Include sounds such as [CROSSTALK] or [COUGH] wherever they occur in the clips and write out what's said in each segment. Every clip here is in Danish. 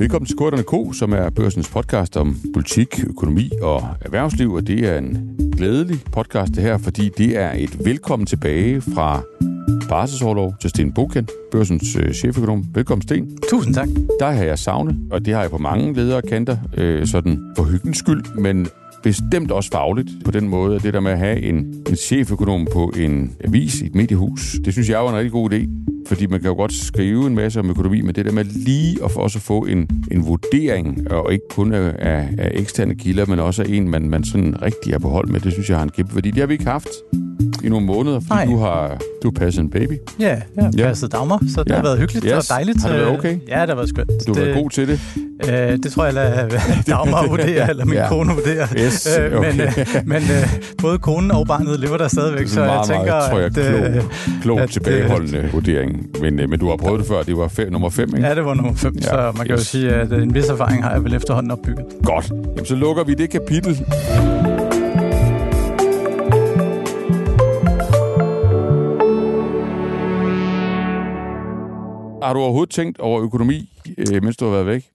Velkommen til Korterne K, som er børsens podcast om politik, økonomi og erhvervsliv, og det er en glædelig podcast det her, fordi det er et velkommen tilbage fra barselsårlov til Sten Boken, børsens øh, cheføkonom. Velkommen, Sten. Tusind tak. Der har jeg savnet, og det har jeg på mange ledere kanter, øh, sådan for hyggens skyld, men bestemt også fagligt på den måde, at det der med at have en, en cheføkonom på en avis i et mediehus, det synes jeg var en rigtig god idé. Fordi man kan jo godt skrive en masse om økonomi, men det der med lige at også få en, en vurdering, og ikke kun af, af eksterne kilder, men også af en, man, man sådan rigtig er på hold med, det synes jeg har en kæmpe værdi. Det har vi ikke haft i nogle måneder, fordi Nej. du har, du passet en baby. Ja, jeg har ja. passet Dagmar, så det ja. har været hyggeligt yes. og dejligt. Har det været okay? Ja, det har været skønt. Du har været god til det? Øh, det tror jeg, lader [LAUGHS] [LAUGHS] Dagmar vurdere, eller min ja. kone vurdere. Yes, okay. øh, men øh, men øh, både konen og barnet lever der stadigvæk, så meget, jeg tænker, meget, tror jeg, at... Klog, klog at, tilbageholdende øh, vurdering. Men, øh, men du har prøvet det før, det var fem, nummer 5, ikke? Ja, det var nummer 5, ja. så man kan yes. jo sige, at en vis erfaring har jeg vel efterhånden opbygget. Godt. Jamen, så lukker vi det kapitel. Har du overhovedet tænkt over økonomi, øh, mens du har været væk?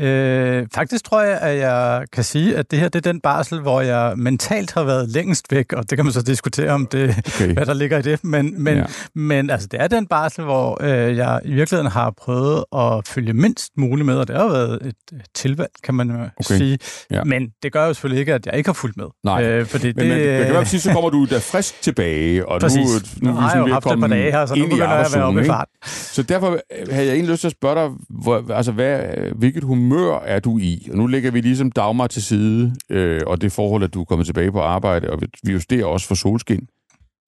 Øh, faktisk tror jeg, at jeg kan sige, at det her det er den barsel, hvor jeg mentalt har været længst væk, og det kan man så diskutere om, det, okay. hvad der ligger i det. Men, men, ja. men altså, det er den barsel, hvor øh, jeg i virkeligheden har prøvet at følge mindst muligt med, og det har været et tilvalg, kan man okay. sige. Ja. Men det gør jo selvfølgelig ikke, at jeg ikke har fulgt med. Nej, øh, fordi men, det, men jeg kan godt sige, så kommer du da frisk tilbage, og præcis. nu, nu, nu har jeg jo haft et par dage her, så nu begynder jeg at være oppe i fart. Så derfor havde jeg egentlig lyst til at spørge dig, hvor, altså, hvad, hvilket humør humør er du i? Og nu lægger vi ligesom Dagmar til side, øh, og det forhold, at du er kommet tilbage på arbejde, og vi justerer også for solskin.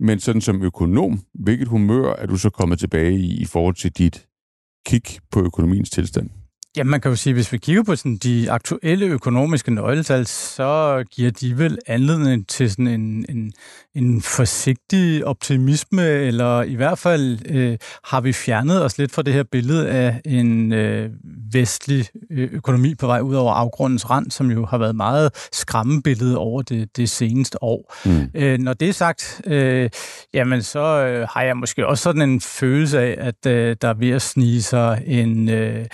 Men sådan som økonom, hvilket humør er du så kommet tilbage i, i forhold til dit kig på økonomiens tilstand? Ja, man kan jo sige, at hvis vi kigger på sådan de aktuelle økonomiske nøgletal, så giver de vel anledning til sådan en, en, en forsigtig optimisme, eller i hvert fald øh, har vi fjernet os lidt fra det her billede af en øh, vestlig øh, økonomi på vej ud over afgrundens rand, som jo har været meget skræmmebillede over det, det seneste år. Mm. Øh, når det er sagt, øh, jamen så øh, har jeg måske også sådan en følelse af, at øh, der er ved at snige sig en... Øh,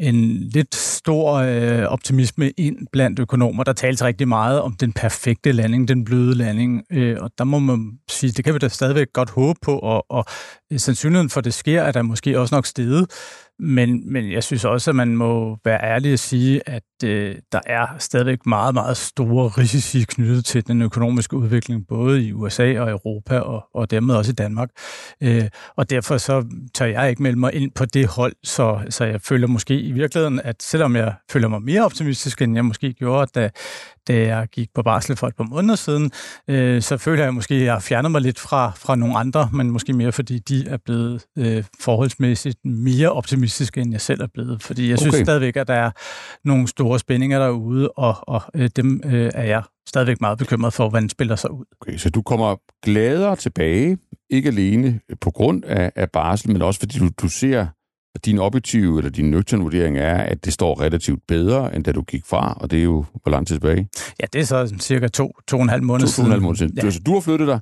en lidt stor øh, optimisme ind blandt økonomer. Der tales rigtig meget om den perfekte landing, den bløde landing, øh, og der må man sige, det kan vi da stadigvæk godt håbe på, og, og sandsynligheden for, at det sker, er der måske også nok steget. Men, men jeg synes også, at man må være ærlig at sige, at øh, der er stadigvæk meget, meget store risici knyttet til den økonomiske udvikling, både i USA og Europa, og, og dermed også i Danmark. Øh, og derfor så tør jeg ikke melde mig ind på det hold, så, så jeg føler måske i virkeligheden, at selvom jeg føler mig mere optimistisk, end jeg måske gjorde, da, da jeg gik på barsel for et par måneder siden, øh, så føler jeg måske, at jeg har fjernet mig lidt fra, fra nogle andre, men måske mere fordi de er blevet øh, forholdsmæssigt mere optimistiske, end jeg selv er blevet. Fordi jeg synes okay. stadigvæk, at der er nogle store spændinger derude, og, og øh, dem øh, er jeg stadigvæk meget bekymret for, hvordan den spiller sig ud. Okay, så du kommer gladere tilbage, ikke alene på grund af, af barsel, men også fordi du, du ser og din objektive eller din nøgtern vurdering er, at det står relativt bedre, end da du gik fra, og det er jo hvor lang tid tilbage? Ja, det er så cirka to, to og en halv måned to, siden. To og en halv måned siden. Ja. Så du har flyttet dig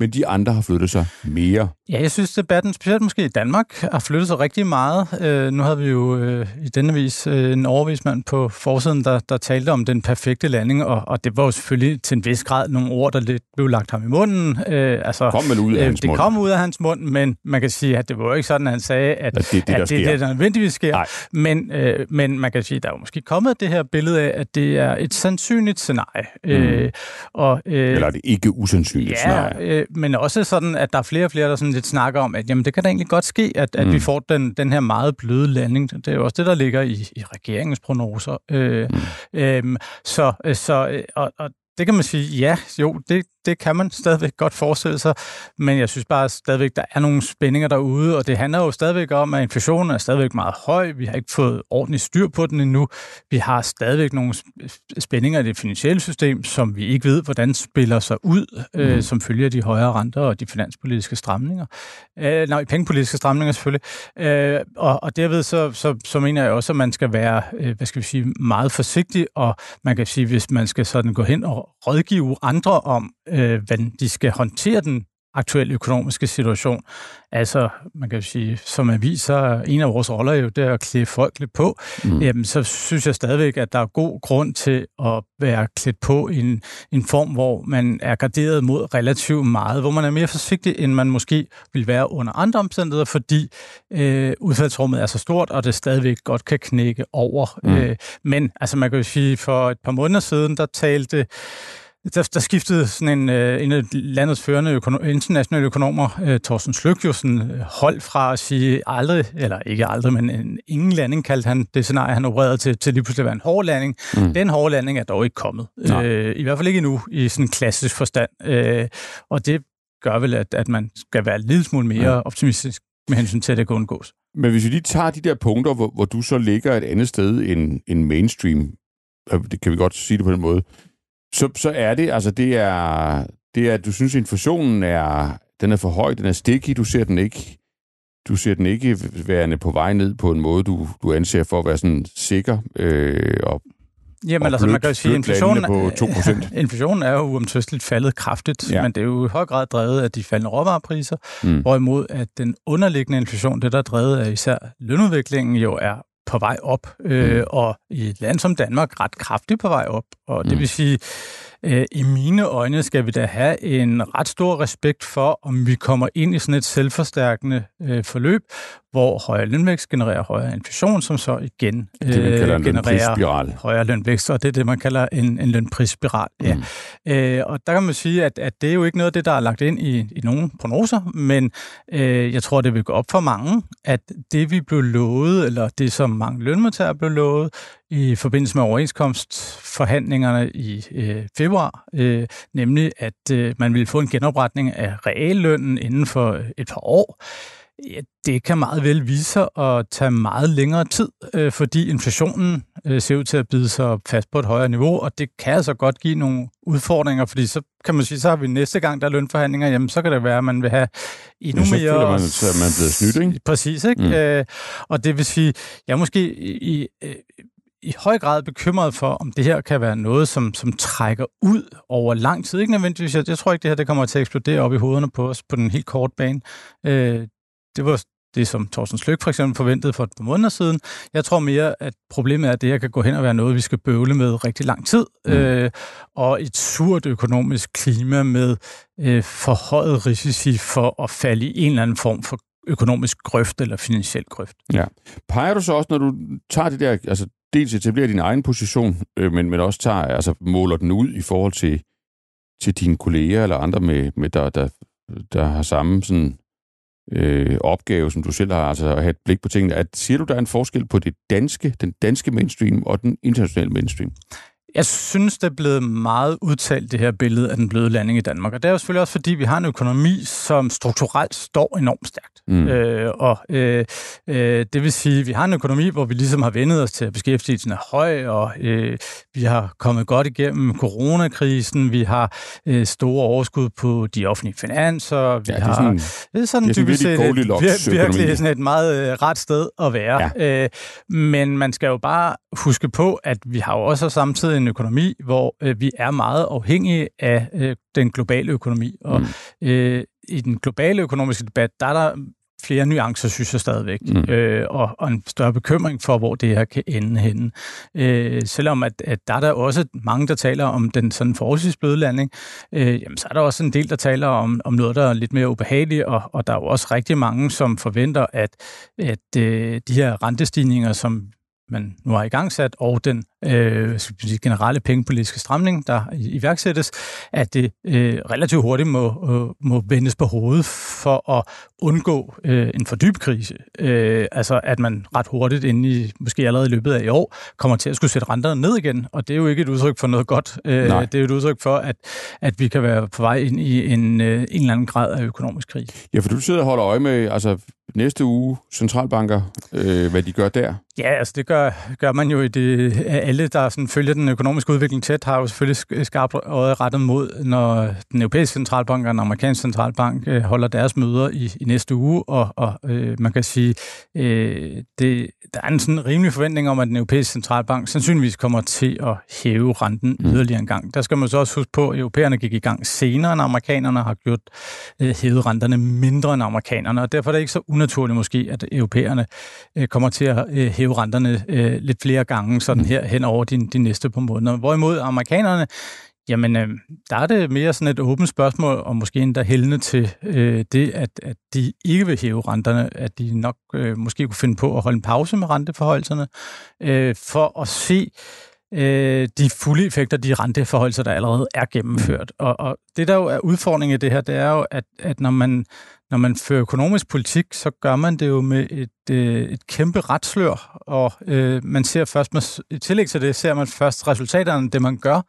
men de andre har flyttet sig mere. Ja, jeg synes, debatten, specielt måske i Danmark, har flyttet sig rigtig meget. Øh, nu havde vi jo øh, i denne vis øh, en overvismand på forsiden, der, der talte om den perfekte landing, og, og det var jo selvfølgelig til en vis grad nogle ord, der lidt blev lagt ham i munden. Øh, altså, kom vel ud af øh, hans det mund. Kom ud af hans mund, men man kan sige, at det var jo ikke sådan, at han sagde, at, at det er det, der, at det, det, der nødvendigvis sker. Men, øh, men man kan sige, at der er jo måske kommet det her billede af, at det er et sandsynligt scenarie. Mm. Øh, og, øh, Eller er det ikke usandsynligt ja, scenarie? Øh, men også sådan, at der er flere og flere, der sådan lidt snakker om, at jamen, det kan da egentlig godt ske, at, at mm. vi får den, den her meget bløde landing. Det er jo også det, der ligger i, i regeringens prognoser. Øh, mm. øh, så, så øh, og, og det kan man sige, ja, jo, det, det kan man stadigvæk godt forestille sig, men jeg synes bare stadigvæk, der er nogle spændinger derude, og det handler jo stadigvæk om, at inflationen er stadigvæk meget høj. Vi har ikke fået ordentligt styr på den endnu. Vi har stadigvæk nogle spændinger i det finansielle system, som vi ikke ved, hvordan spiller sig ud, mm. øh, som følger de højere renter og de finanspolitiske stramninger. Øh, nej, pengepolitiske stramninger selvfølgelig. Øh, og, og derved så, så, så mener jeg også, at man skal være, øh, hvad skal vi sige, meget forsigtig, og man kan sige, hvis man skal sådan gå hen og rådgive andre om, øh, hvordan de skal håndtere den aktuelle økonomiske situation. Altså, man kan sige, som aviser, en af vores roller er jo det at klæde folk lidt på. Mm. Jamen, så synes jeg stadigvæk, at der er god grund til at være klædt på i en, en form, hvor man er garderet mod relativt meget, hvor man er mere forsigtig, end man måske vil være under andre omstændigheder, fordi øh, udfaldsrummet er så stort, og det stadigvæk godt kan knække over. Mm. Øh, men altså, man kan jo sige, for et par måneder siden, der talte der, der skiftede sådan en, øh, en af landets førende økonom, internationale økonomer, øh, Thorsten Sløk, jo sådan øh, hold fra at sige aldrig, eller ikke aldrig, men en, ingen landing kaldte han det scenarie, han opererede til, til lige pludselig at være en hård landing. Mm. Den hårde landing er dog ikke kommet. Øh, I hvert fald ikke endnu i sådan klassisk forstand. Øh, og det gør vel, at, at man skal være lidt smule mere ja. optimistisk med hensyn til, at det kan undgås. Men hvis vi lige tager de der punkter, hvor, hvor du så ligger et andet sted end, end mainstream, det kan vi godt sige det på den måde, så, så er det, altså det er, det er, du synes, inflationen er, den er for høj, den er sticky, du ser den ikke, du ser den ikke værende på vej ned på en måde, du, du anser for at være sådan sikker øh, og Jamen, og altså, man kan jo sige, at inflationen, på 2%. [LAUGHS] inflationen er jo uomtvisteligt faldet kraftigt, ja. men det er jo i høj grad drevet af de faldende råvarepriser, mm. hvorimod at den underliggende inflation, det der er drevet af især lønudviklingen, jo er på vej op, øh, mm. og i et land som Danmark ret kraftigt på vej op. Og det mm. vil sige, i mine øjne skal vi da have en ret stor respekt for, om vi kommer ind i sådan et selvforstærkende øh, forløb, hvor højere lønvækst genererer højere inflation, som så igen øh, det, genererer højere lønvækst, og det er det, man kalder en, en lønprisspiral. Ja. Mm. Øh, og der kan man sige, at, at det er jo ikke noget af det, der er lagt ind i, i nogle prognoser, men øh, jeg tror, det vil gå op for mange, at det, vi blev lovet, eller det, som mange lønmodtagere blev lovet, i forbindelse med overenskomstforhandlingerne i øh, februar, øh, nemlig at øh, man ville få en genopretning af reallønnen inden for et par år. Ja, det kan meget vel vise sig at tage meget længere tid, øh, fordi inflationen øh, ser ud til at bide sig fast på et højere niveau, og det kan altså godt give nogle udfordringer, fordi så kan man sige, så har vi næste gang, der er lønforhandlinger, jamen så kan det være, at man vil have endnu ja, så mere... Så man, at man er blevet snydt, ikke? Præcis, ikke? Mm. Øh, og det vil sige, jeg er måske i, i, i høj grad bekymret for, om det her kan være noget, som, som trækker ud over lang tid. Ikke nødvendigvis. Jeg, jeg tror ikke, det her det kommer til at eksplodere op i hovederne på os på den helt korte bane. Øh, det var det, som Thorsten Sløk for eksempel forventede for et par måneder siden. Jeg tror mere, at problemet er, at det her kan gå hen og være noget, vi skal bøvle med rigtig lang tid. Mm. Øh, og et surt økonomisk klima med øh, forhøjet risici for at falde i en eller anden form for økonomisk grøft eller finansiel grøft. Ja. Peger du så også, når du tager det der, altså dels etablerer din egen position, øh, men, men også tager, altså måler den ud i forhold til, til dine kolleger eller andre, med, med der, der, der har samme sådan, øh, opgave, som du selv har, altså at have et blik på tingene. At, siger du, der er en forskel på det danske, den danske mainstream og den internationale mainstream? Jeg synes, det er blevet meget udtalt, det her billede af den bløde landing i Danmark. Og det er jo selvfølgelig også, fordi vi har en økonomi, som strukturelt står enormt stærkt. Mm. Øh, og øh, øh, det vil sige, at vi har en økonomi, hvor vi ligesom har vendet os til, at beskæftigelsen er høj, og øh, vi har kommet godt igennem coronakrisen, vi har øh, store overskud på de offentlige finanser, vi ja, det er sådan, har, det er sådan det er typisk set et, vir, virkelig sådan et meget øh, ret sted at være. Ja. Øh, men man skal jo bare huske på, at vi har jo også samtidig en økonomi, hvor øh, vi er meget afhængige af øh, den globale økonomi. Og mm. øh, i den globale økonomiske debat, der er der flere nuancer, synes jeg stadigvæk, mm. øh, og, og en større bekymring for, hvor det her kan ende henne. Øh, selvom at, at der er der også mange, der taler om den sådan forholdsvis bløde landing, øh, jamen, så er der også en del, der taler om, om noget, der er lidt mere ubehageligt, og, og der er jo også rigtig mange, som forventer, at, at øh, de her rentestigninger, som man nu har i gang sat, og den øh, generelle pengepolitiske stramning, der iværksættes, at det øh, relativt hurtigt må, øh, må vendes på hovedet for at undgå øh, en for dyb krise. Øh, altså at man ret hurtigt, inden i måske allerede i løbet af i år, kommer til at skulle sætte renterne ned igen, og det er jo ikke et udtryk for noget godt. Øh, det er jo et udtryk for, at, at vi kan være på vej ind i en, øh, en eller anden grad af økonomisk krise. Ja, for du sidder og holder øje med, altså næste uge centralbanker, øh, hvad de gør der? Ja, altså det gør, gør man jo i det. Alle, der sådan følger den økonomiske udvikling tæt, har jo selvfølgelig skarpt øjet rettet mod, når den europæiske centralbank og den amerikanske centralbank øh, holder deres møder i, i næste uge, og, og øh, man kan sige, øh, det, der er en sådan rimelig forventning om, at den europæiske centralbank sandsynligvis kommer til at hæve renten mm. yderligere en gang. Der skal man så også huske på, at europæerne gik i gang senere end amerikanerne, har gjort øh, hævet renterne mindre end amerikanerne, og derfor er det ikke så unaturligt måske, at europæerne øh, kommer til at øh, hæve renterne øh, lidt flere gange sådan her hen over de, de næste par måneder. Hvorimod amerikanerne, jamen øh, der er det mere sådan et åbent spørgsmål, og måske endda hældende til øh, det, at, at de ikke vil hæve renterne, at de nok øh, måske kunne finde på at holde en pause med renteforholdelserne, øh, for at se, øh, de fulde effekter, de renteforholdelser, der allerede er gennemført. Og, og det, der jo er udfordringen i det her, det er jo, at, at når, man, når man fører økonomisk politik, så gør man det jo med et, øh, et kæmpe retslør, og øh, man ser først, med, i tillæg til det, ser man først resultaterne, det man gør,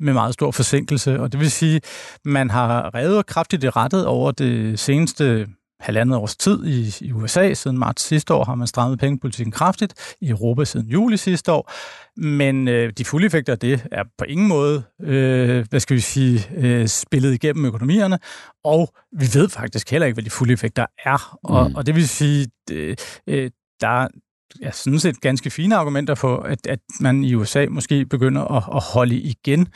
med meget stor forsinkelse. Og det vil sige, man har revet kraftigt i rettet over det seneste halvandet års tid i, i USA. Siden marts sidste år har man strammet pengepolitikken kraftigt. I Europa siden juli sidste år. Men øh, de fulde effekter af det er på ingen måde, øh, hvad skal vi sige, øh, spillet igennem økonomierne. Og vi ved faktisk heller ikke, hvad de fulde effekter er. Og, mm. og det vil sige, det, øh, der jeg synes, et ganske fine argumenter for, at, at man i USA måske begynder at, at holde igen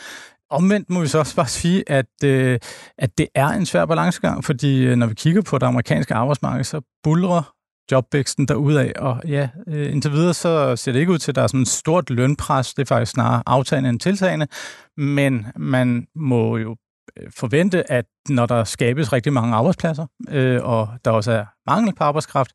Omvendt må vi så også bare sige, at, øh, at det er en svær balancegang, fordi øh, når vi kigger på det amerikanske arbejdsmarked, så bulrer jobvæksten derudad, og ja, øh, indtil videre så ser det ikke ud til, at der er sådan et stort lønpres, det er faktisk snarere aftagende end tiltagende, men man må jo forvente, at når der skabes rigtig mange arbejdspladser, øh, og der også er mangel på arbejdskraft,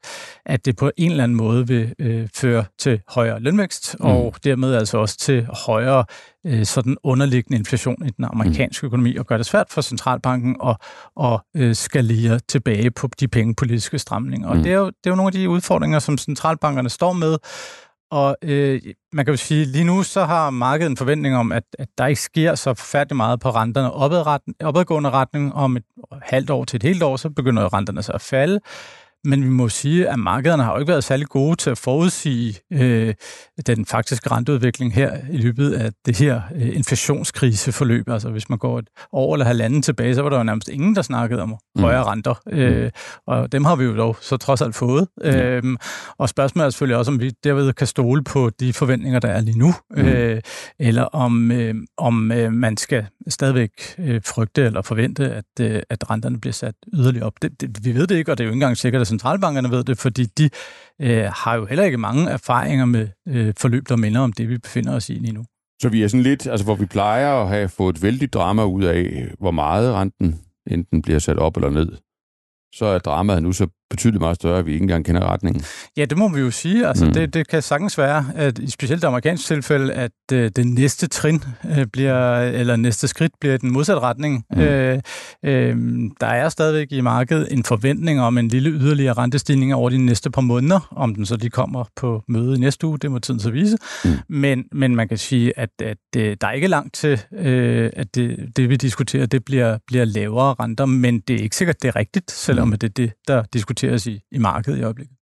at det på en eller anden måde vil øh, føre til højere lønvækst, mm. og dermed altså også til højere øh, sådan underliggende inflation i den amerikanske mm. økonomi, og gør det svært for centralbanken at, at øh, skalere tilbage på de pengepolitiske stramninger. Og mm. det, er jo, det er jo nogle af de udfordringer, som centralbankerne står med, og øh, man kan jo sige, lige nu så har markedet en forventning om, at, at der ikke sker så forfærdeligt meget på renterne opadgående retning. Om et halvt år til et helt år, så begynder renterne så at falde. Men vi må sige, at markederne har jo ikke været særlig gode til at forudsige øh, den faktiske renteudvikling her i løbet af det her øh, inflationskriseforløb. Altså hvis man går et år eller halvanden tilbage, så var der jo nærmest ingen, der snakkede om mm. højere renter. Øh, og dem har vi jo dog så trods alt fået. Mm. Øh, og spørgsmålet er selvfølgelig også, om vi derved kan stole på de forventninger, der er lige nu, mm. øh, eller om, øh, om øh, man skal stadigvæk øh, frygte eller forvente, at, øh, at renterne bliver sat yderligere op. Det, det, vi ved det ikke, og det er jo ikke engang sikkert, at centralbankerne ved det, fordi de øh, har jo heller ikke mange erfaringer med øh, forløb, der minder om det, vi befinder os i lige nu. Så vi er sådan lidt, altså hvor vi plejer at have fået vældig drama ud af, øh, hvor meget renten enten bliver sat op eller ned, så er dramaet nu så betydeligt meget større, at vi ikke engang kender retningen. Ja, det må vi jo sige. Altså, mm. det, det kan sagtens være, at i specielt det amerikanske tilfælde, at øh, det næste trin øh, bliver, eller næste skridt bliver den modsatte retning. Mm. Øh, øh, der er stadigvæk i markedet en forventning om en lille yderligere rentestigning over de næste par måneder. Om den så de kommer på møde i næste uge, det må tiden så vise. Mm. Men, men man kan sige, at, at øh, der er ikke langt til, øh, at det, det vi diskuterer, det bliver, bliver lavere renter, men det er ikke sikkert, det er rigtigt, selvom mm. det er det, der diskuteres diskuteres i, i markedet i øjeblikket.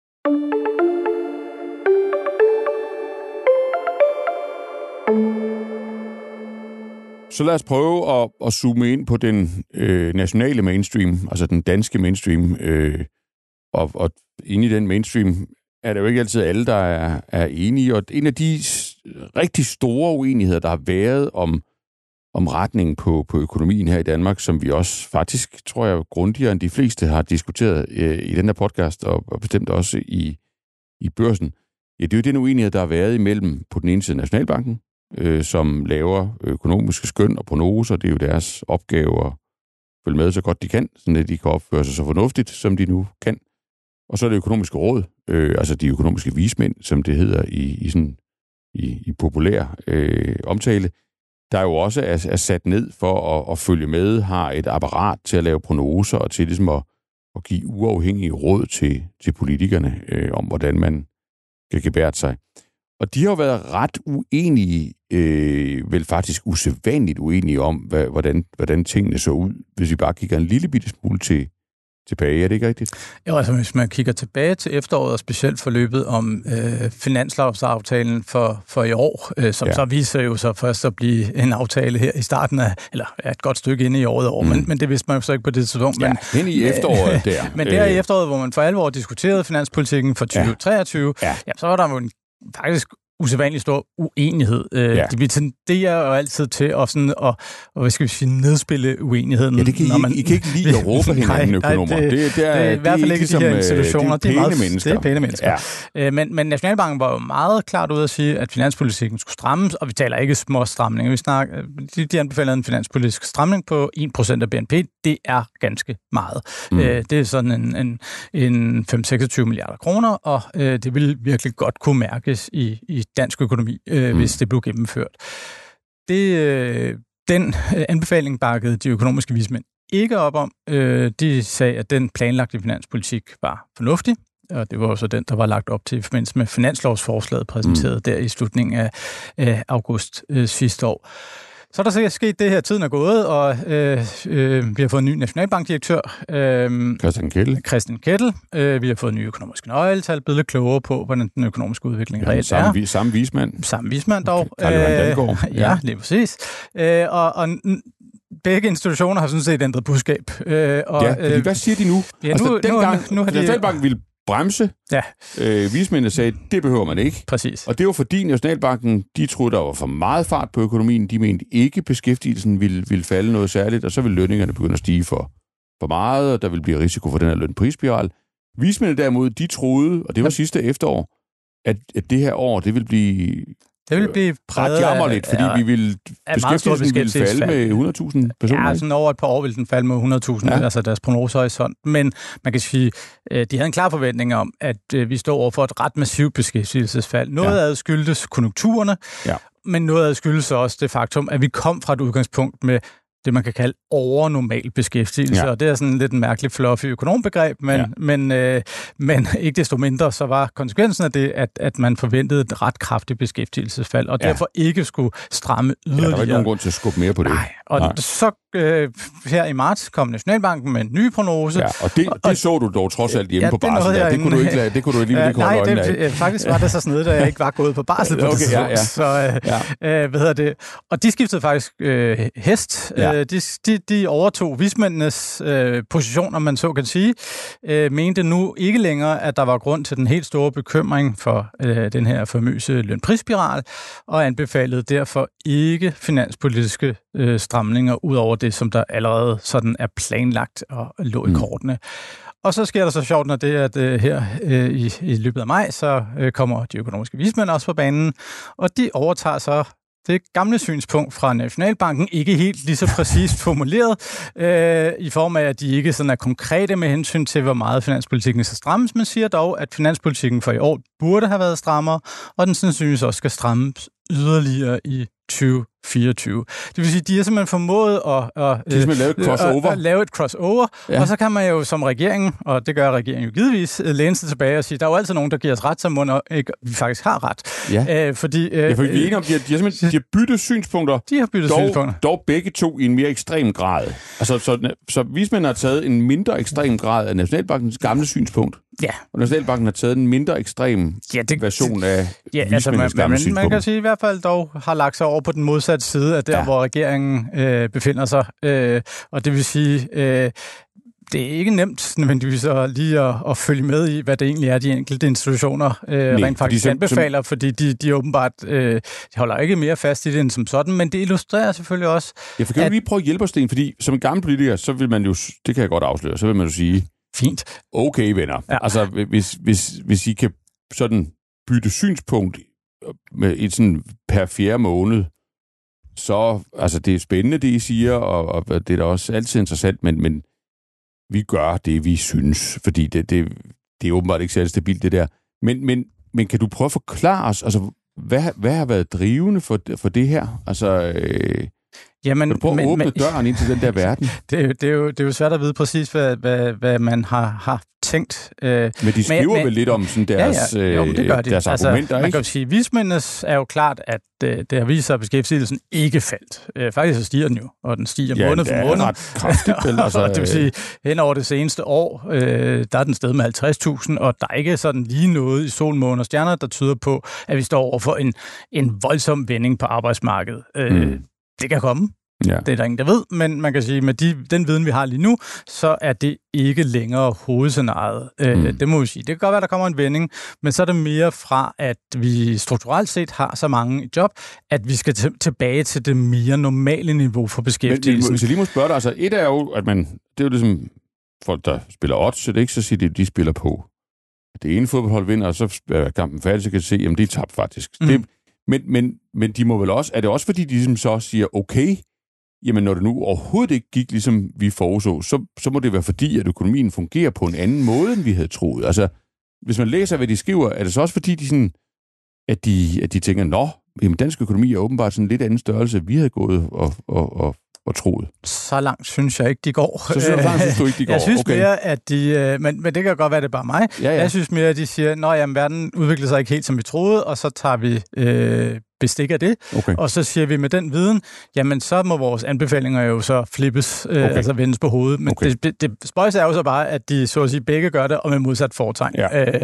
Så lad os prøve at, at zoome ind på den øh, nationale mainstream, altså den danske mainstream. Øh, og, og inde i den mainstream er det jo ikke altid alle, der er, er enige. Og en af de rigtig store uenigheder, der har været om om retningen på, på økonomien her i Danmark, som vi også faktisk, tror jeg, grundigere end de fleste har diskuteret øh, i den her podcast, og, og bestemt også i, i børsen. Ja, det er jo den uenighed, der har været imellem på den ene side Nationalbanken, øh, som laver økonomiske skøn og prognoser. Det er jo deres opgave at følge med så godt de kan, så de kan opføre sig så fornuftigt, som de nu kan. Og så er det økonomiske råd, øh, altså de økonomiske vismænd, som det hedder i, i, sådan, i, i populær øh, omtale, der jo også er, er sat ned for at, at følge med, har et apparat til at lave prognoser og til ligesom at, at give uafhængige råd til, til politikerne øh, om, hvordan man kan gebære sig. Og de har jo været ret uenige, øh, vel faktisk usædvanligt uenige om, hvad, hvordan, hvordan tingene så ud, hvis vi bare kigger en lille bitte smule til, tilbage. Er det ikke rigtigt? Jo, altså hvis man kigger tilbage til efteråret, og specielt forløbet om øh, finanslovsaftalen for, for i år, øh, som ja. så viser jo så først at blive en aftale her i starten af, eller er et godt stykke inde i året år, mm. men, men det vidste man jo så ikke på det tidspunkt. Ja, men, i efteråret [LAUGHS] der. men der i øh. efteråret, hvor man for alvor diskuterede finanspolitikken for 2023, ja. Ja. Ja, så var der jo en faktisk usædvanligt stor uenighed. Øh, ja. De tenderer jo altid til at, sådan, at, at hvad skal vi sige, nedspille uenigheden. Ja, det kan I, når man, I kan ikke lide at [LAUGHS] råbe hinanden, økonomer. Nej, det, det, det, er, det er i hvert fald ikke de her øh, institutioner. Det er, pæne det er mennesker. Det er pæne mennesker. Ja. Øh, men, men Nationalbanken var jo meget klart ude at sige, at finanspolitikken skulle strammes, og vi taler ikke små stramninger. Vi snakker, de, de anbefaler en finanspolitisk stramning på 1% af BNP. Det er ganske meget. Mm. det er sådan en, en, en 5-26 milliarder kroner, og det vil virkelig godt kunne mærkes i, i dansk økonomi, øh, mm. hvis det blev gennemført. Det, øh, den øh, anbefaling bakkede de økonomiske vismænd ikke op om. Øh, de sagde, at den planlagte finanspolitik var fornuftig, og det var også den, der var lagt op til i forbindelse med finanslovsforslaget præsenteret mm. der i slutningen af, af august øh, sidste år. Så er der sikkert sket det her, tiden er gået, og øh, øh, vi har fået en ny nationalbankdirektør. Øh, Christian Kettel. Christian Kettel. Øh, vi har fået nye økonomiske nøgletal, blevet lidt klogere på, hvordan den økonomiske udvikling ja, reelt samme, er. Vi, samme vismand. Samme vismand dog. Okay. Øh, [LAUGHS] ja, lige præcis. Øh, og, og begge institutioner har sådan set ændret budskab. Øh, og, ja, øh, hvad siger de nu? Ja, altså, nu, altså, dengang, nu, nu har de... Nationalbanken ville bremse. Ja. Øh, vismændene sagde, det behøver man ikke. Præcis. Og det var fordi Nationalbanken, de troede, der var for meget fart på økonomien. De mente ikke, beskæftigelsen ville, ville falde noget særligt, og så ville lønningerne begynde at stige for, for meget, og der ville blive risiko for den her lønprisspiral. Vismændene derimod, de troede, og det var sidste efterår, at, at det her år, det vil blive det vil blive præget ret lidt, fordi ja, vi vil, beskæftigelsen vil falde med 100.000 personer. Ja, sådan over et par år vil den falde med 100.000, ja. altså deres prognosehorisont. Men man kan sige, øh, de havde en klar forventning om, at øh, vi står over for et ret massivt beskæftigelsesfald. Noget ja. af skyldtes konjunkturerne, ja. men noget af skyldes også det faktum, at vi kom fra et udgangspunkt med det, man kan kalde overnormal beskæftigelse. Ja. Og det er sådan lidt en mærkelig fluffy økonombegreb, men, ja. men, øh, men [LAUGHS] ikke desto mindre, så var konsekvensen af det, at, at man forventede et ret kraftigt beskæftigelsesfald, og ja. derfor ikke skulle stramme yderligere. Ja, der var ikke nogen grund til at skubbe mere på det. Nej, og Nej. så øh, her i marts kom Nationalbanken med en ny prognose. Ja, og det, det så du dog trods alt hjemme ja, på barsel. Det, det, kunne du ikke, det kunne du alligevel ikke holde nej, det, af. faktisk var det så sådan da jeg ikke var gået på barsel på okay, det ja, ja. Så, øh, ja. øh, hvad hedder det? Og de skiftede faktisk øh, hest. Ja. Øh, de, de, de overtog vismændenes øh, position, om man så kan sige, øh, mente nu ikke længere, at der var grund til den helt store bekymring for øh, den her famøse lønprisspiral, og anbefalede derfor ikke finanspolitiske øh, stramninger ud over det, som der allerede sådan er planlagt og lå i mm. kortene. Og så sker der så sjovt, når det er, at øh, her øh, i, i løbet af maj, så øh, kommer de økonomiske vismænd også på banen, og de overtager så det gamle synspunkt fra Nationalbanken, ikke helt lige så [LAUGHS] præcist formuleret, øh, i form af, at de ikke sådan er konkrete med hensyn til, hvor meget finanspolitikken skal strammes, men siger dog, at finanspolitikken for i år burde have været strammere, og den sandsynligvis også skal strammes yderligere i 2024. Det vil sige, de har simpelthen formået at, at, de at, lave et crossover. At, at lave et crossover, ja. og så kan man jo som regering, og det gør regeringen jo givetvis, øh, læne sig tilbage og sige, der er jo altid nogen, der giver os ret, som må ikke, vi faktisk har ret. Ja, Æh, fordi, øh, ja for vi er enige om, de har, de har simpelthen de har byttet synspunkter, de har byttet dog, synspunkter. dog begge to i en mere ekstrem grad. Altså, så, så vismændene har taget en mindre ekstrem grad af Nationalbankens gamle synspunkt. Ja. Og Nationalbanken har taget en mindre ekstrem ja, det, version af ja, altså, man, man, man kan sige i hvert fald dog har lagt sig over på den modsatte side af der, ja. hvor regeringen øh, befinder sig. Øh, og det vil sige, øh, det er ikke nemt nødvendigvis at lige at, at følge med i, hvad det egentlig er, de enkelte institutioner øh, Nej, rent faktisk som, anbefaler, som, fordi de, de åbenbart øh, de holder ikke mere fast i det end som sådan, men det illustrerer selvfølgelig også... Ja, for kan at, lige prøve at hjælpe os, Sten? Fordi som en gammel politiker, så vil man jo, det kan jeg godt afsløre, så vil man jo sige, Fint. Okay, venner. Ja. Altså, hvis, hvis, hvis I kan sådan bytte synspunkt med et sådan per fjerde måned, så, altså det er spændende, det I siger, og, og det er da også altid interessant, men, men vi gør det, vi synes, fordi det, det, det er åbenbart ikke særlig stabilt, det der. Men, men, men kan du prøve at forklare os, altså, hvad, hvad har været drivende for, for det her? Altså, øh, Jamen, du prøve at åbne men, døren ind til den der [LAUGHS] verden? Det, er, det, er jo, det er jo svært at vide præcis, hvad, hvad, hvad man har, har tænkt. Øh, men de skriver men, vel lidt om sådan deres, ja, ja. Jo, det gør de. deres altså, argumenter, Man kan jo sige, vismændenes er jo klart, at øh, det har vist sig, at beskæftigelsen ikke faldt. Øh, faktisk så stiger den jo, og den stiger ja, måned for måned. ret kraftigt. Vel, [LAUGHS] altså, det vil sige, hen over det seneste år, øh, der er den sted med 50.000, og der er ikke sådan lige noget i sol, måne og stjerner, der tyder på, at vi står over for en, en voldsom vending på arbejdsmarkedet. Øh, mm. Det kan komme. Ja. Det er der ingen, der ved, men man kan sige, at med de, den viden, vi har lige nu, så er det ikke længere hovedscenariet. Øh, mm. det må vi sige. Det kan godt være, der kommer en vending, men så er det mere fra, at vi strukturelt set har så mange i job, at vi skal tilbage til det mere normale niveau for beskæftigelsen. Men, hvis jeg lige må spørge dig, altså et er jo, at man, det er jo ligesom folk, der spiller odds, så det er ikke så siger de, de spiller på. Det ene fodboldhold vinder, og så er kampen færdig, så kan de se, at de er tabt faktisk. Mm. Det, men, men, men de må vel også, er det også fordi, de ligesom så siger, okay, jamen når det nu overhovedet ikke gik, ligesom vi foreså, så, så må det være fordi, at økonomien fungerer på en anden måde, end vi havde troet. Altså, hvis man læser, hvad de skriver, er det så også fordi, de sådan, at de, at de tænker, nå, jamen dansk økonomi er åbenbart sådan en lidt anden størrelse, vi havde gået og, og, og, og troet. Så langt synes jeg ikke, de går. Så, så langt synes du ikke, de [LAUGHS] går? Jeg synes okay. mere, at de... Øh, men, men det kan godt være, det er bare mig. Ja, ja. Jeg synes mere, at de siger, at verden udvikler sig ikke helt, som vi troede, og så tager vi øh, bestik af det, okay. og så siger vi med den viden, jamen så må vores anbefalinger jo så flippes, øh, okay. altså vendes på hovedet. Men okay. det, det spøjs er jo så bare, at de så at sige begge gør det, og med modsat foretegn. Ja. Øh,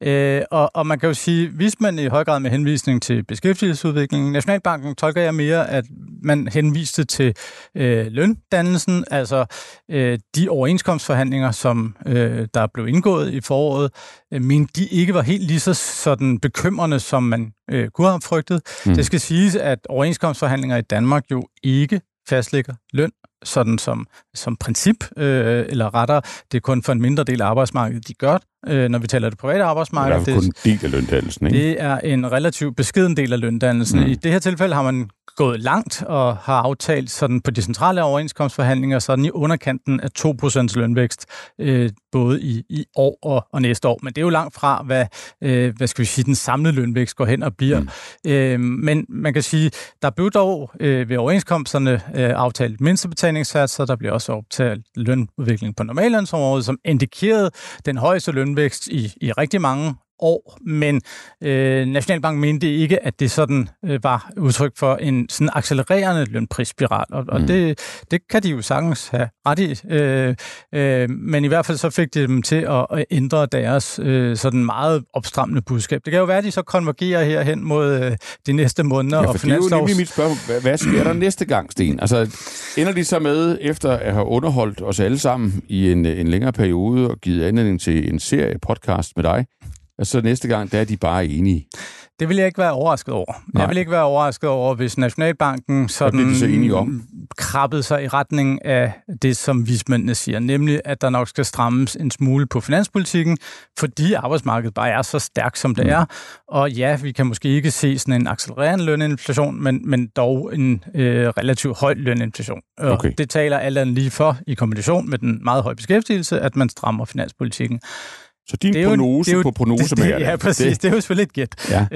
øh, og, og man kan jo sige, hvis man i høj grad med henvisning til beskæftigelsesudviklingen, Nationalbanken tolker jeg mere, at man henviste til øh, løndannelsen, altså øh, de overenskomstforhandlinger, som øh, der blev indgået i foråret, øh, men de ikke var helt lige så sådan bekymrende, som man øh, have frygtet. Mm. Det skal siges, at overenskomstforhandlinger i Danmark jo ikke fastlægger løn sådan som, som princip, øh, eller rettere, det er kun for en mindre del af arbejdsmarkedet, de gør øh, når vi taler det private arbejdsmarked. Det er kun en del af løndannelsen, ikke? Det er en relativt beskeden del af løndannelsen. Mm. I det her tilfælde har man gået langt og har aftalt sådan på de centrale overenskomstforhandlinger sådan i underkanten af 2% lønvækst, øh, både i, i år og, og næste år. Men det er jo langt fra, hvad, øh, hvad skal vi sige, den samlede lønvækst går hen og bliver. Mm. Øh, men man kan sige, der blev dog øh, ved overenskomsterne øh, aftalt mindstebetalingssatser, der bliver også optalt lønudvikling på normallønsområdet, som indikerede den højeste lønvækst i, i rigtig mange år, men øh, Nationalbanken mente ikke, at det sådan øh, var udtryk for en sådan accelererende lønprisspiral, og, og mm. det, det kan de jo sagtens have ret i, øh, øh, men i hvert fald så fik de dem til at, at ændre deres øh, sådan meget opstrammende budskab. Det kan jo være, at de så konvergerer herhen mod øh, de næste måneder ja, og finanslovs... det er jo nemlig mit spørgsmål. Hvad, hvad sker der næste gang, Sten? Altså, ender de så med, efter at have underholdt os alle sammen i en, en længere periode og givet anledning til en serie podcast med dig, og så næste gang, der er de bare enige. Det vil jeg ikke være overrasket over. Nej. Jeg vil ikke være overrasket over, hvis Nationalbanken sådan så enige om? krabbede sig i retning af det, som vismændene siger, nemlig at der nok skal strammes en smule på finanspolitikken, fordi arbejdsmarkedet bare er så stærkt, som det mm. er. Og ja, vi kan måske ikke se sådan en accelererende løninflation, men, men dog en øh, relativt høj løninflation. Og okay. det taler alt andet lige for, i kombination med den meget høje beskæftigelse, at man strammer finanspolitikken. Så din det prognose jo, [LAUGHS] det på prognose med Ja, præcis. Det, det er jo selvfølgelig et gæt. Ja.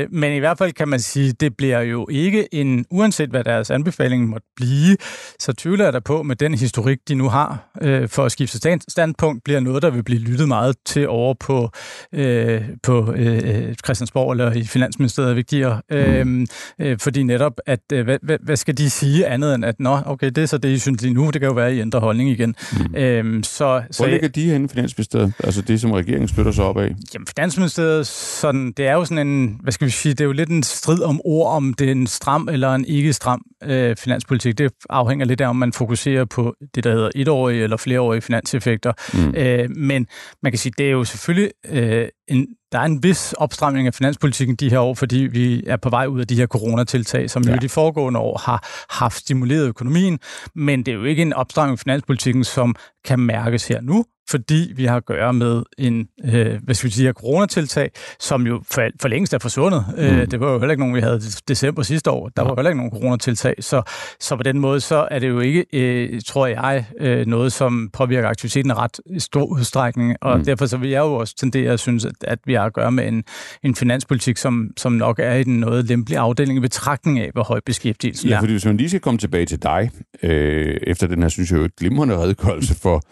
Øh, men i hvert fald kan man sige, det bliver jo ikke en, uanset hvad deres anbefaling måtte blive, så tvivler jeg der på, med den historik, de nu har øh, for at skifte stand, standpunkt, bliver noget, der vil blive lyttet meget til over på, øh, på øh, Christiansborg eller i Finansministeriet, vigtigere. Mm. Øh, øh, fordi netop, at øh, hvad, hvad, hvad skal de sige andet end, at nå, okay, det er så det, I synes lige nu, det kan jo være, at I ændrer holdning igen. Mm. Øh, så, så, Hvor ligger de henne, Finansministeriet? Altså det, som regeringen støtter sig op af? Jamen, Finansministeriet, sådan, det er jo sådan en, hvad skal vi sige, det er jo lidt en strid om ord, om det er en stram eller en ikke stram øh, finanspolitik. Det afhænger lidt af, om man fokuserer på det, der hedder etårige eller flereårige finanseffekter. Mm. Øh, men man kan sige, det er jo selvfølgelig øh, en, der er en vis opstramning af finanspolitikken de her år, fordi vi er på vej ud af de her coronatiltag, som ja. jo de foregående år har haft stimuleret økonomien, men det er jo ikke en opstramning af finanspolitikken, som kan mærkes her nu, fordi vi har at gøre med en, øh, hvad skal vi sige, coronatiltag, som jo for, for længst er forsvundet. Mm. Øh, det var jo heller ikke nogen, vi havde i december sidste år. Der var jo heller ikke nogen coronatiltag. Så, så på den måde, så er det jo ikke, øh, tror jeg, øh, noget, som påvirker aktiviteten i ret stor udstrækning. Og mm. derfor så vil jeg jo også tendere at synes, at, at vi har at gøre med en, en finanspolitik, som, som nok er i den noget lempelige afdeling i betragtning af, hvor høj beskæftigelsen ja, er. fordi hvis man lige skal komme tilbage til dig, øh, efter den her, synes jeg jo, glimrende redegørelse for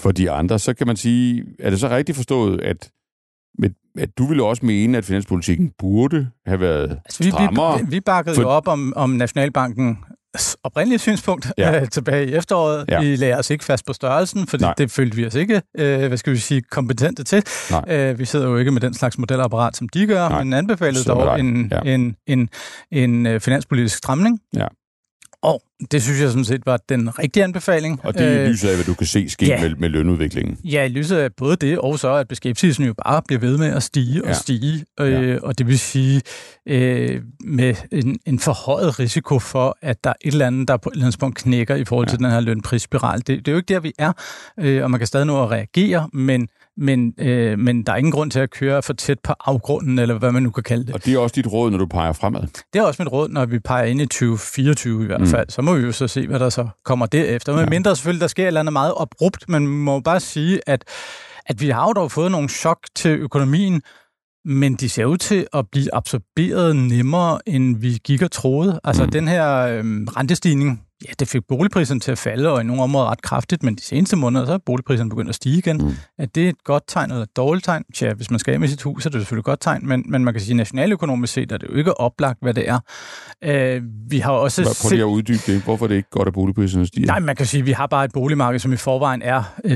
for de andre, så kan man sige, er det så rigtigt forstået, at, at du ville også mene, at finanspolitikken burde have været altså, vi, strammere? Vi, vi bakkede for... jo op om, om Nationalbanken oprindelige synspunkt ja. [LAUGHS] øh, tilbage i efteråret. Ja. Vi lagde os ikke fast på størrelsen, fordi Nej. det følte vi os ikke, øh, hvad skal vi sige, kompetente til. Øh, vi sidder jo ikke med den slags modelapparat, som de gør, Nej. men anbefalede dog en, ja. en, en, en, en øh, finanspolitisk stramning. Ja. Og det synes jeg sådan set var den rigtige anbefaling. Og det er i øh, lyset af, hvad du kan se ske ja. med, med lønudviklingen. Ja, i lyset af både det, og så at beskæftigelsen jo bare bliver ved med at stige og ja. stige. Øh, ja. Og det vil sige øh, med en, en forhøjet risiko for, at der er et eller andet, der på et eller andet punkt knækker i forhold ja. til den her lønprisspiral. Det, det er jo ikke der, vi er, øh, og man kan stadig nå at reagere, men men, øh, men der er ingen grund til at køre for tæt på afgrunden, eller hvad man nu kan kalde det. Og det er også dit råd, når du peger fremad? Det er også mit råd, når vi peger ind i 2024 i hvert mm. fald. Så må vi jo så se, hvad der så kommer derefter. Men ja. mindre selvfølgelig, der sker et eller andet meget abrupt, men man må bare sige, at, at vi har jo dog fået nogle chok til økonomien, men de ser ud til at blive absorberet nemmere, end vi gik og troede. Altså mm. den her øh, rentestigning, Ja, det fik boligpriserne til at falde, og i nogle områder ret kraftigt, men de seneste måneder, så er boligpriserne begyndt at stige igen. Mm. Er det et godt tegn eller et dårligt tegn? Tja, hvis man skal af med sit hus, så er det selvfølgelig et godt tegn, men, men man kan sige, at nationaløkonomisk set er det jo ikke oplagt, hvad det er. Uh, vi har også Prøv set... lige at uddybe det. Hvorfor er det ikke godt, at boligpriserne stiger? Nej, man kan sige, at vi har bare et boligmarked, som i forvejen er uh,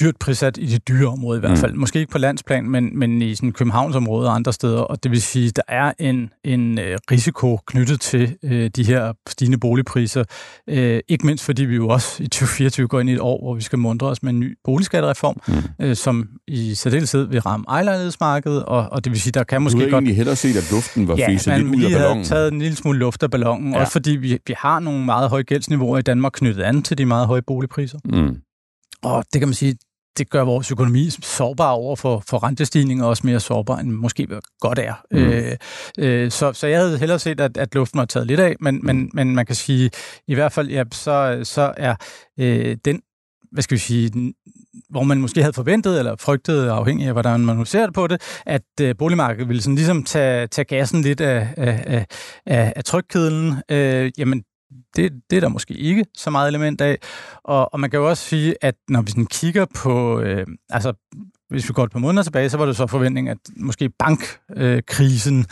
dyrt prissat i de dyre områder i hvert mm. fald. Mm. Måske ikke på landsplan, men, men i sådan Københavnsområdet og andre steder. Og det vil sige, at der er en, en øh, risiko knyttet til øh, de her stigende boligpriser. Øh, ikke mindst fordi vi jo også i 2024 går ind i et år, hvor vi skal mundre os med en ny boligskattereform, mm. øh, som i særdeleshed vil ramme ejlejlighedsmarkedet, og, og det vil sige, der kan måske godt... Du har egentlig hellere set, at luften var ja, lidt ud af ballonen. Ja, havde taget en lille smule luft af ballonen, ja. også fordi vi, vi har nogle meget høje gældsniveauer i Danmark knyttet an til de meget høje boligpriser. Mm. Og det kan man sige, det gør vores økonomi sårbar over for, for rentestigninger, og også mere sårbar, end måske godt er. Mm. Øh, øh, så, så jeg havde hellere set, at, at luften var taget lidt af, men, mm. men, men man kan sige, i hvert fald, ja, så, så er øh, den hvad skal vi sige, hvor man måske havde forventet eller frygtet, afhængig af hvordan man nu ser det på det, at øh, boligmarkedet ville sådan ligesom tage, tage gassen lidt af, af, af, af trykkedlen. Øh, jamen, det, det er der måske ikke så meget element af. Og, og man kan jo også sige, at når vi sådan kigger på, øh, altså hvis vi går et par måneder tilbage, så var det så forventning, at måske bankkrisen,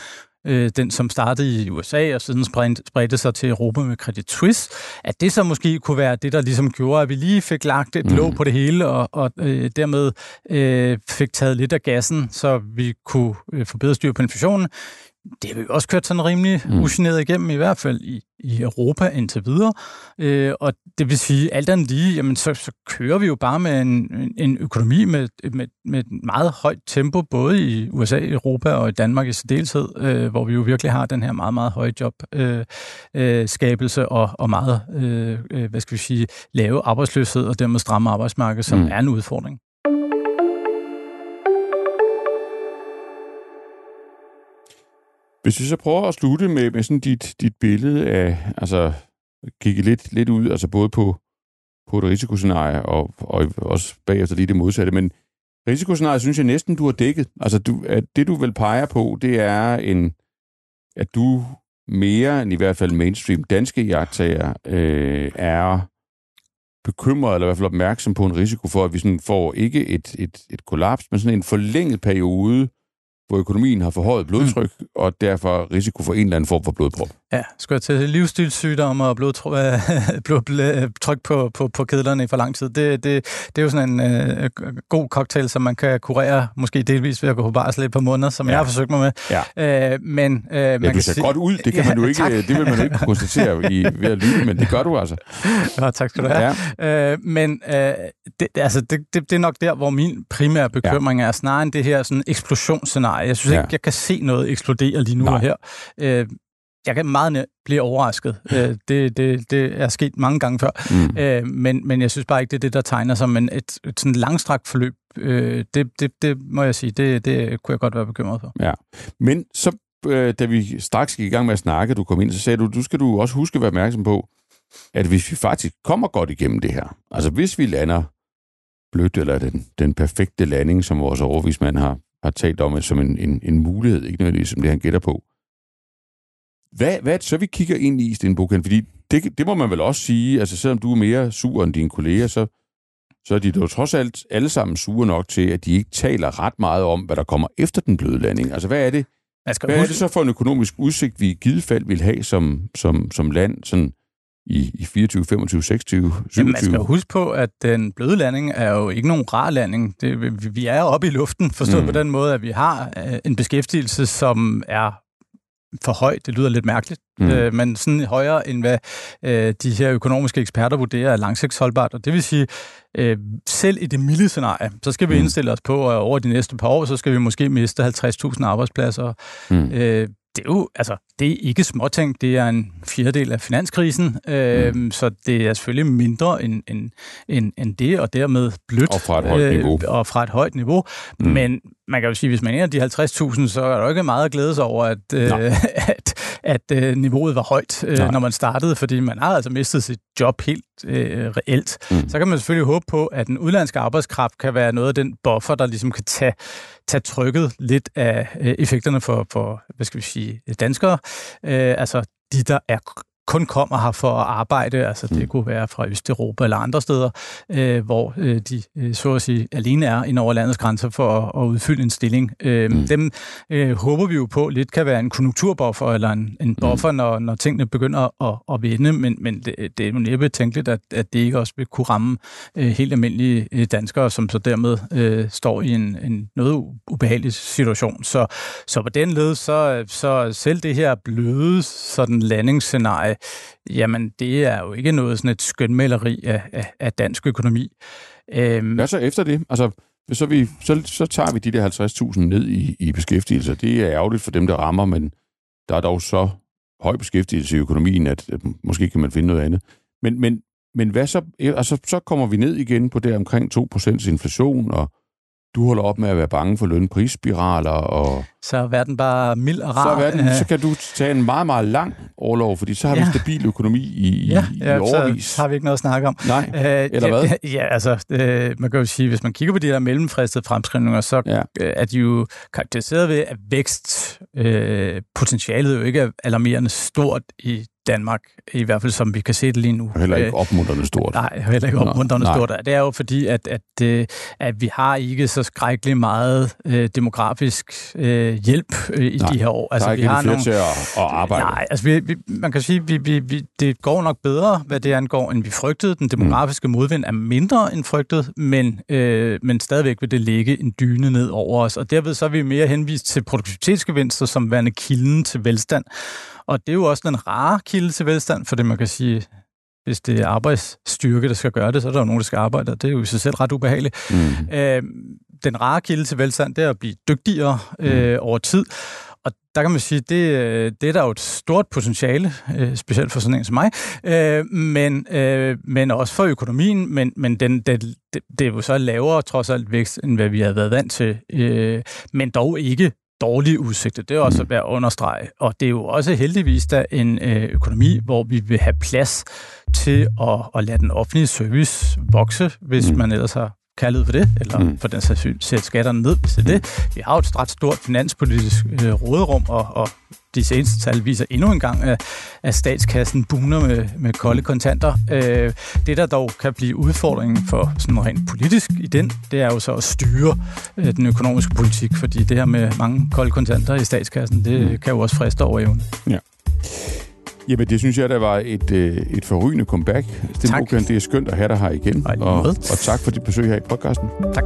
øh, den som startede i USA og siden spredte sig til Europa med Credit Suisse, at det så måske kunne være det, der ligesom gjorde, at vi lige fik lagt et låg mm. på det hele, og, og øh, dermed øh, fik taget lidt af gassen, så vi kunne øh, få bedre styr på inflationen det har vi også kørt sådan rimelig mm. ugeneret igennem, i hvert fald i, i Europa indtil videre. Øh, og det vil sige, alt andet lige, jamen, så, så kører vi jo bare med en, en økonomi med, med, med et meget højt tempo, både i USA, Europa og i Danmark i særdeleshed, øh, hvor vi jo virkelig har den her meget, meget høje jobskabelse øh, øh, og, og meget, øh, øh, hvad skal vi sige, lave arbejdsløshed og dermed stramme arbejdsmarked, som mm. er en udfordring. Hvis vi så prøver at slutte med, med sådan dit, dit billede af, altså kigge lidt, lidt ud, altså både på, på et risikoscenarie og, og også bagefter lige det modsatte, men risikoscenariet synes jeg næsten, du har dækket. Altså du, at det, du vil pege på, det er en, at du mere end i hvert fald mainstream danske jagttager øh, er bekymret, eller i hvert fald opmærksom på en risiko for, at vi sådan får ikke et, et, et kollaps, men sådan en forlænget periode, hvor økonomien har forhøjet blodtryk, mm. og derfor risiko for en eller anden form for blodprop. Ja, skal jeg til livsstilssygdomme og blodtryk [LAUGHS] på, på, på kedlerne i for lang tid. Det, det, det er jo sådan en uh, god cocktail, som man kan kurere, måske delvis ved at gå på barsel et par måneder, som ja. jeg har forsøgt mig med. Ja. Uh, men, uh, ja, man du ser sige... godt ud, det, kan ja, man jo ikke, det vil man jo ikke konstatere i, ved at lytte, men det gør du altså. [LAUGHS] Ja, tak skal du have. Ja. Uh, men uh, det, altså, det, det, det er nok der, hvor min primære bekymring ja. er, snarere end det her sådan eksplosionsscenarie. Jeg synes ja. ikke, jeg kan se noget eksplodere lige nu Nej. og her. Uh, jeg kan meget nemt blive overrasket. Øh, det, det, det er sket mange gange før. Mm. Øh, men, men jeg synes bare ikke, det er det, der tegner som en, et, et sådan langstrakt forløb. Øh, det, det, det må jeg sige, det, det kunne jeg godt være bekymret for. Ja, men så øh, da vi straks gik i gang med at snakke, du kom ind, så sagde du, du skal du også huske at være opmærksom på, at hvis vi faktisk kommer godt igennem det her, altså hvis vi lander blødt, eller den, den perfekte landing, som vores overvismand har, har talt om, som en, en, en mulighed, ikke nødvendigvis som det, han gætter på. Hvad, hvad er det så, vi kigger ind i, Sten Buchan? Fordi det, det må man vel også sige, altså selvom du er mere sur end dine kolleger, så, så er de jo trods alt alle sammen sure nok til, at de ikke taler ret meget om, hvad der kommer efter den bløde landing. Altså hvad er det, hvad er det så for en økonomisk udsigt, vi i givet fald vil have som, som, som land, sådan i, i 24, 25, 26, 27. Jamen, man skal huske på, at den bløde landing er jo ikke nogen rar landing. Det, vi er oppe i luften, forstået mm. på den måde, at vi har øh, en beskæftigelse, som er for høj. Det lyder lidt mærkeligt, mm. øh, men sådan højere end hvad øh, de her økonomiske eksperter vurderer er langsigtsholdbart. Og det vil sige, øh, selv i det milde scenarie, så skal vi mm. indstille os på, at over de næste par år, så skal vi måske miste 50.000 arbejdspladser. Mm. Øh, det er jo, altså, det er ikke småting, det er en fjerdedel af finanskrisen, øh, mm. så det er selvfølgelig mindre end, end, end, end det, og dermed blødt. Og fra et højt øh, niveau. og fra et højt niveau. Mm. Men man kan jo sige, hvis man er en af de 50.000, så er der jo ikke meget at glæde sig over, at, øh, [LAUGHS] at, at øh, niveauet var højt, øh, når man startede, fordi man har altså mistet sit job helt øh, reelt. Mm. Så kan man selvfølgelig håbe på, at den udlandske arbejdskraft kan være noget af den buffer, der ligesom kan tage, tage trykket lidt af øh, effekterne for, for, hvad skal vi sige, danskere. Øh, altså de, der er kun kommer her for at arbejde, altså det mm. kunne være fra Østeuropa eller andre steder, øh, hvor øh, de øh, så at sige alene er ind over landets grænser for at, at udfylde en stilling. Øh, mm. Dem øh, håber vi jo på lidt kan være en konjunkturbuffer eller en, en mm. buffer, mm. når, når tingene begynder at, at vende, men, men det, det er jo næppe tænkeligt, at, at det ikke også vil kunne ramme øh, helt almindelige øh, danskere, som så dermed øh, står i en, en noget ubehagelig situation. Så, så på den led, så, så selv det her bløde sådan landingsscenarie, Øh, jamen det er jo ikke noget sådan et skønmaleri af, af, af dansk økonomi. Øhm, Hvad så efter det? Altså, så, vi, så, så tager vi de der 50.000 ned i, i beskæftigelse. Det er ærgerligt for dem, der rammer, men der er dog så høj beskæftigelse i økonomien, at, at måske kan man finde noget andet. Men, men, men hvad så? Altså, så kommer vi ned igen på der omkring 2% inflation, og du holder op med at være bange for lønprisspiraler. Og så er verden bare mild og rar. Så, er verden, så kan du tage en meget, meget lang overlov, fordi så har ja. vi stabil økonomi i, ja, ja, i overvis. så har vi ikke noget at snakke om. Nej, uh, eller hvad? Ja, ja altså, uh, man kan jo sige, hvis man kigger på de der mellemfristede fremskrivninger, så ja. uh, er de jo karakteriseret ved, at vækstpotentialet uh, jo ikke er alarmerende stort i Danmark, i hvert fald som vi kan se det lige nu. Og heller ikke opmuntrende stort. Nej, heller ikke opmuntrende stort. Det er jo fordi, at, at, øh, at vi har ikke så skrækkeligt meget øh, demografisk øh, hjælp øh, i nej, de her år. Altså, der er vi ikke har nogle... til at, at arbejde. Nej, altså vi, vi, man kan sige, vi, vi, vi, det går nok bedre, hvad det angår, end vi frygtede. Den demografiske mm. modvind er mindre end frygtet, men, øh, men stadigvæk vil det ligge en dyne ned over os. Og derved så er vi mere henvist til produktivitetsgevinster som værende kilden til velstand. Og det er jo også den rare kilde til velstand, for det man kan sige, hvis det er arbejdsstyrke, der skal gøre det, så er der jo nogen, der skal arbejde, og det er jo i sig selv ret ubehageligt. Mm. Øh, den rare kilde til velstand, det er at blive dygtigere øh, mm. over tid, og der kan man sige, det, det er der jo et stort potentiale, øh, specielt for sådan en som mig, øh, men, øh, men også for økonomien, men, men den, det, det, det er jo så lavere trods alt vækst, end hvad vi har været vant til, øh, men dog ikke dårlige udsigter. Det er også at være understrege. Og det er jo også heldigvis der en øh, økonomi, hvor vi vil have plads til at, at lade den offentlige service vokse, hvis mm. man ellers har kaldet for det, eller mm. for den sags sætte skatterne ned, hvis det er det. Vi har jo et ret stort finanspolitisk øh, råderum, og, og de seneste tal viser endnu en gang, at, at statskassen buner med, med kolde kontanter. Øh, det, der dog kan blive udfordringen for sådan rent politisk i den, det er jo så at styre øh, den økonomiske politik, fordi det her med mange kolde kontanter i statskassen, det mm. kan jo også friste over evnen. Ja. Jamen, det synes jeg, der var et, øh, et forrygende comeback. Sten tak. det er skønt at have dig her igen. og, og tak for dit besøg her i podcasten. Tak.